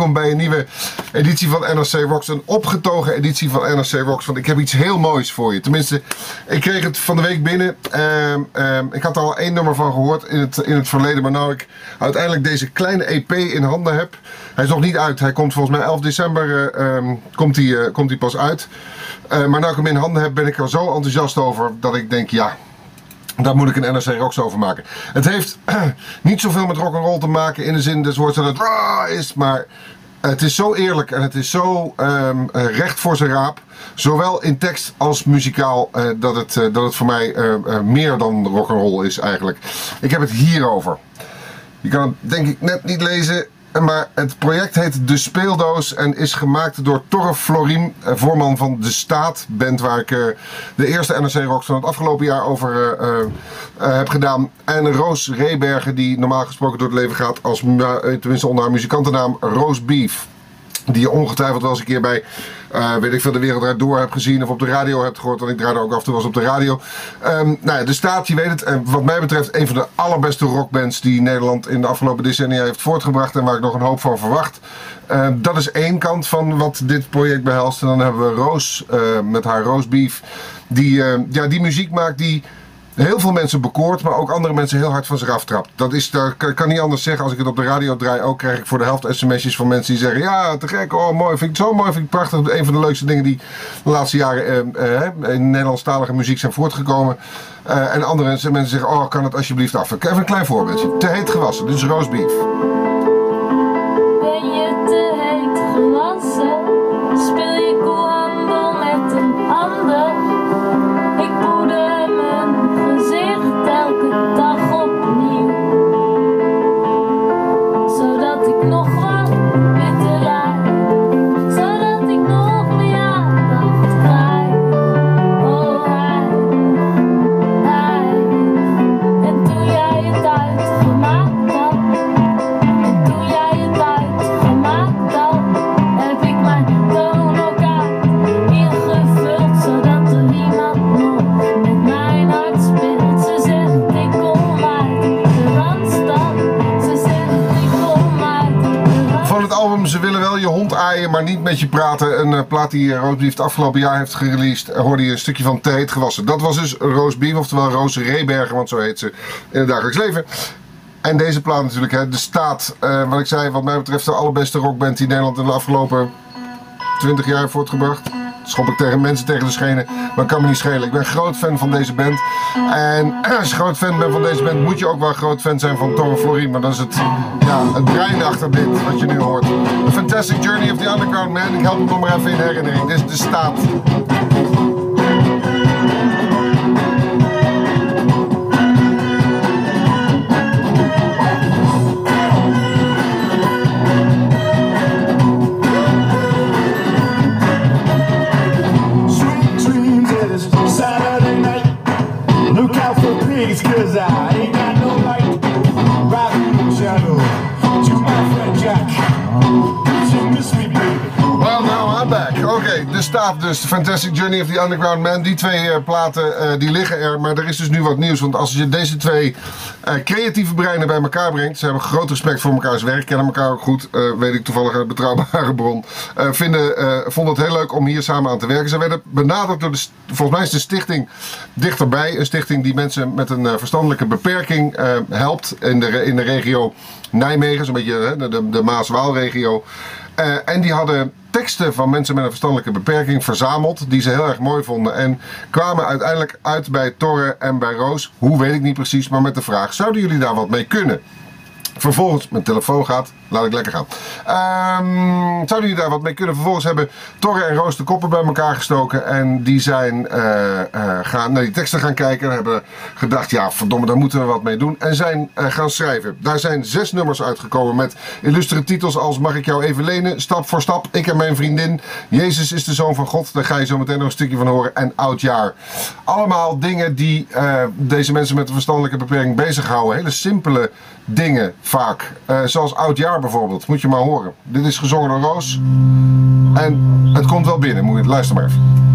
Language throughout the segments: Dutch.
Welkom bij een nieuwe editie van NRC Rocks. Een opgetogen editie van NRC Rocks. Want ik heb iets heel moois voor je. Tenminste, ik kreeg het van de week binnen. Ehm, ik had er al één nummer van gehoord in het, in het verleden. Maar nu ik uiteindelijk deze kleine EP in handen heb. Hij is nog niet uit. Hij komt volgens mij 11 december eh, ehm, komt hij, eh, komt hij pas uit. Eh, maar nu ik hem in handen heb, ben ik er zo enthousiast over dat ik denk, ja, daar moet ik een NRC Rocks over maken. Het heeft niet zoveel met rock and roll te maken in de zin des dat het raw is, maar het is zo eerlijk en het is zo ehm, eh, recht voor zijn raap. Zowel in tekst als muzikaal eh, dat, het, eh, dat het voor mij meer dan rock and roll is eigenlijk. Ik heb het hierover. Je kan het denk ik net niet lezen. Maar het project heet De Speeldoos en is gemaakt door Torre Florim, eh, voorman van De Staat, band waar ik eh, de eerste NRC Rocks van het afgelopen jaar over uh, heb gedaan. En Roos Rebergen, die normaal gesproken door het leven gaat als, tenminste onder haar muzikantennaam, Roos Beef. Die je ongetwijfeld wel eens een keer bij, uh, weet ik veel, de wereld door hebt gezien of op de radio hebt gehoord. Want ik draaide ook af en toe was op de radio. Um, nou ja, de staat, je weet het. En wat mij betreft een van de allerbeste rockbands die Nederland in de afgelopen decennia heeft voortgebracht. En waar ik nog een hoop van verwacht. Uh, dat is één kant van wat dit project behelst. En dan hebben we Roos uh, met haar Roosbeef. Die, ja, die muziek maakt die heel veel mensen bekoort, maar ook andere mensen heel hard van zich aftrapt. Dat is, dat kan niet anders zeggen. Als ik het op de radio draai, ook krijg ik voor de helft sms'jes van mensen die zeggen: Ja, te gek, oh mooi, vind ik zo mooi, vind ik prachtig. Een van de leukste dingen die de laatste jaren eh, eh, in Nederlandstalige muziek zijn voortgekomen. Uh, en andere mensen zeggen: Oh, kan het alsjeblieft af? Even een klein voorbeeldje. Te heet gewassen, dus roastbeef. Maar niet met je praten. Een uh, plaat die uh, Roosbeef het afgelopen jaar heeft gereleased. Uh, hoorde je een stukje van heet gewassen. Dat was dus Roosbeef, oftewel Roos Rebergen, want zo heet ze in het dagelijks leven. En deze plaat natuurlijk, hè, de staat, wat ik zei, wat mij betreft de allerbeste rockband die Nederland in de afgelopen 20 jaar heeft voortgebracht. Schop ik tegen mensen tegen de schenen, maar kan me niet schelen. Ik ben groot fan van deze band. En als je groot fan bent van deze band, moet je ook wel groot fan zijn van Torre Florin. Maar dat is het, ja, het brein achter dit, wat je nu hoort. The Fantastic Journey of the Underground Man. Ik help hem nog maar even in herinnering. Dit is de staat. Staat dus. The Fantastic Journey of the Underground Man. Die twee uh, platen uh, die liggen er. Maar er is dus nu wat nieuws. Want als je deze twee uh, creatieve breinen bij elkaar brengt. Ze hebben groot respect voor elkaars werk. Kennen elkaar ook goed. weet ik toevallig uit betrouwbare bron. vinden, vonden het heel leuk om hier samen aan te werken. Ze werden benaderd door de... Volgens mij is de stichting dichterbij. Een stichting die mensen met een verstandelijke beperking helpt. In de, in de regio Nijmegen. Zo'n beetje de, de, de Maas-Waal-regio. En die hadden teksten van mensen met een verstandelijke beperking verzameld. Die ze heel erg mooi vonden. En kwamen uiteindelijk uit bij Torre en bij Roos. Hoe weet ik niet precies, maar met de vraag: zouden jullie daar wat mee kunnen? Vervolgens, mijn telefoon gaat, laat ik lekker gaan. Um, zouden jullie daar wat mee kunnen? Vervolgens hebben Torre en Roos de koppen bij elkaar gestoken. En die zijn uh, uh, gaan naar die teksten gaan kijken. En hebben gedacht, ja verdomme, daar moeten we wat mee doen. En zijn uh, gaan schrijven. Daar zijn zes nummers uitgekomen met illustere titels als Mag ik jou even lenen? Stap voor stap, ik en mijn vriendin. Jezus is de Zoon van God. Daar ga je zo meteen nog een stukje van horen. En Oudjaar. Allemaal dingen die deze mensen met een verstandelijke beperking bezighouden. Hele simpele dingen vaak. Zoals Oudjaar bijvoorbeeld. Moet je maar horen. Dit is gezongen door Roos. En het komt wel binnen. Moet je, luister maar even.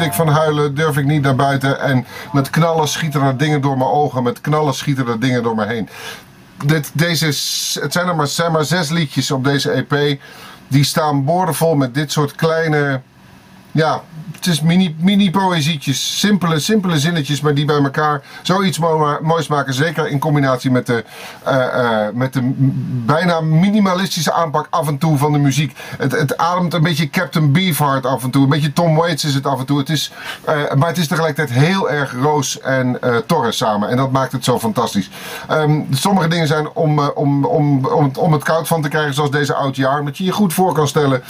Ik van huilen, durf ik niet naar buiten. En met knallen schieten er dingen door mijn ogen, met knallen schieten er dingen door me heen. Dit, deze, het zijn er maar, zijn maar zes liedjes op deze EP. Die staan boordevol met dit soort kleine ja, het is mini, mini poëzietjes, simpele, simpele zinnetjes, maar die bij elkaar zoiets mo- moois maken. Zeker in combinatie met de, eh, eh, met de bijna minimalistische aanpak af en toe van de muziek. Het, het ademt een beetje Captain Beefheart af en toe, een beetje Tom Waits is het af en toe. Het is, eh, maar het is tegelijkertijd heel erg Roos en Torres samen en dat maakt het zo fantastisch. Ehm, sommige dingen zijn om, om, om, om, het- om het koud van te krijgen, zoals deze oud jaar, dat je je goed voor kan stellen.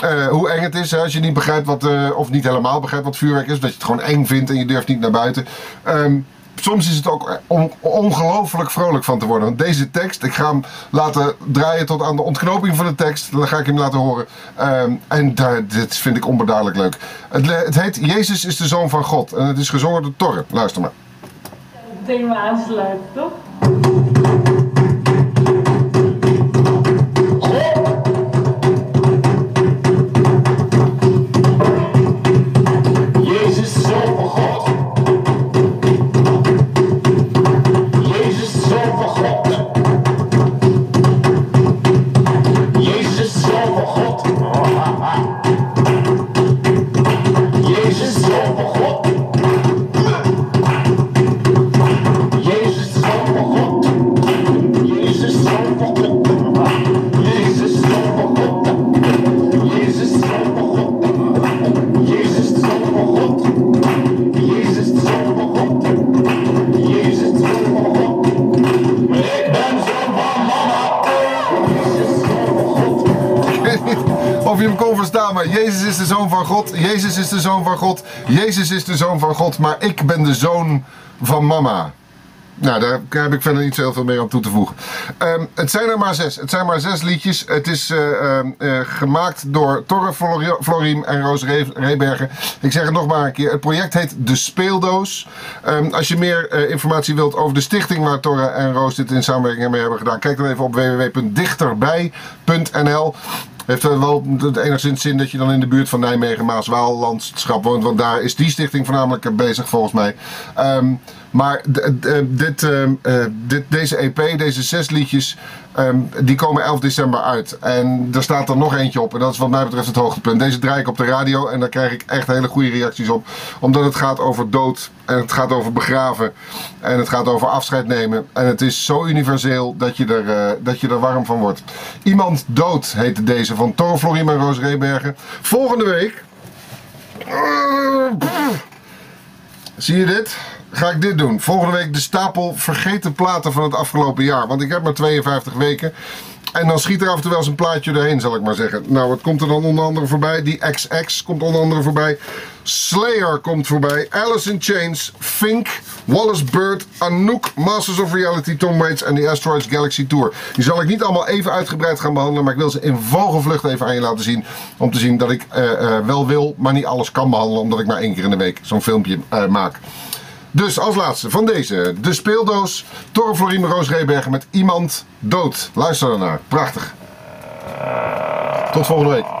Eh, hoe eng het is, als je niet begrijpt wat, eh, of niet helemaal begrijpt wat vuurwerk is, dat je het gewoon eng vindt en je durft niet naar buiten. Ehm, soms is het ook ongelooflijk vrolijk van te worden. Want deze tekst, ik ga hem laten draaien tot aan de ontknoping van de tekst. Dan ga ik hem laten horen. Ehm, en dit vind ik onbeduidelijk leuk. Het, het heet Jezus is de Zoon van God. En het is gezongen door Torre. Luister maar. Het thema aansluiten, toch? Of je hem kon verstaan, maar Jezus is de zoon van God. Jezus is de zoon van God. Jezus is de zoon van God, maar ik ben de zoon van mama. Nou, daar heb ik verder niet zo heel veel meer aan toe te voegen. Ehm, het zijn er maar zes. Het zijn maar zes liedjes. Het is eh, ehm, eh, gemaakt door Torre Flori- Floriem en Roos Re- Rebergen. Ik zeg het nog maar een keer. Het project heet De Speeldoos. Ehm, als je meer eh, informatie wilt over de stichting waar Torre en Roos dit in samenwerking mee hebben gedaan, kijk dan even op www.dichterbij.nl. Heeft wel het enigszins zin dat je dan in de buurt van Nijmegen, Maaswaal, landschap woont. Want daar is die stichting voornamelijk bezig volgens mij. Ehm, maar d- dit, ehm, eh, dit, deze EP, deze zes liedjes, ehm, die komen 11 december uit. En er staat er nog eentje op. En dat is wat mij betreft het hoogtepunt. Deze draai ik op de radio en daar krijg ik echt hele goede reacties op. Omdat het gaat over dood. En het gaat over begraven. En het gaat over afscheid nemen. En het is zo universeel dat je er, eh, dat je er warm van wordt. Iemand dood heette deze van Toro en Roos Rebergen. Volgende week. Zie je dit? Ga ik dit doen. Volgende week de stapel vergeten platen van het afgelopen jaar. Want ik heb maar 52 weken. En dan schiet er af en toe wel eens een plaatje doorheen, zal ik maar zeggen. Nou, wat komt er dan onder andere voorbij? Die XX komt onder andere voorbij. Slayer komt voorbij. Alice in Chains, Fink, Wallace Bird, Anouk, Masters of Reality, Tom Waits en de Asteroids Galaxy Tour. Die zal ik niet allemaal even uitgebreid gaan behandelen, maar ik wil ze in vogelvlucht even aan je laten zien. Om te zien dat ik eh, eh, wel wil, maar niet alles kan behandelen, omdat ik maar één keer in de week zo'n filmpje eh, maak. Dus als laatste van deze, de speeldoos, Torre Florine Roos met Iemand Dood. Luister ernaar, prachtig. Tot volgende week.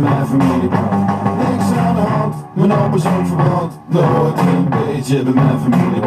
mijn familie. Niks aan de hand, mijn appels ook verbrand. Dat hoort een beetje bij mijn familie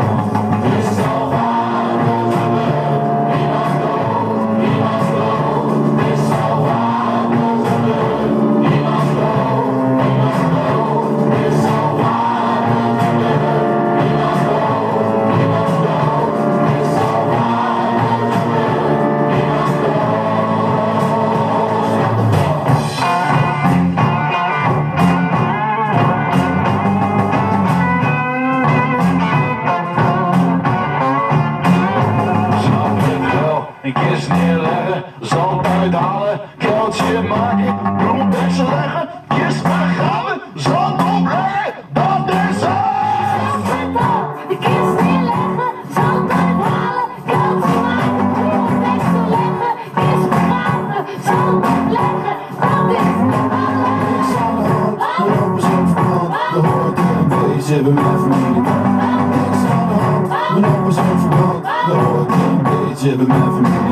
the whole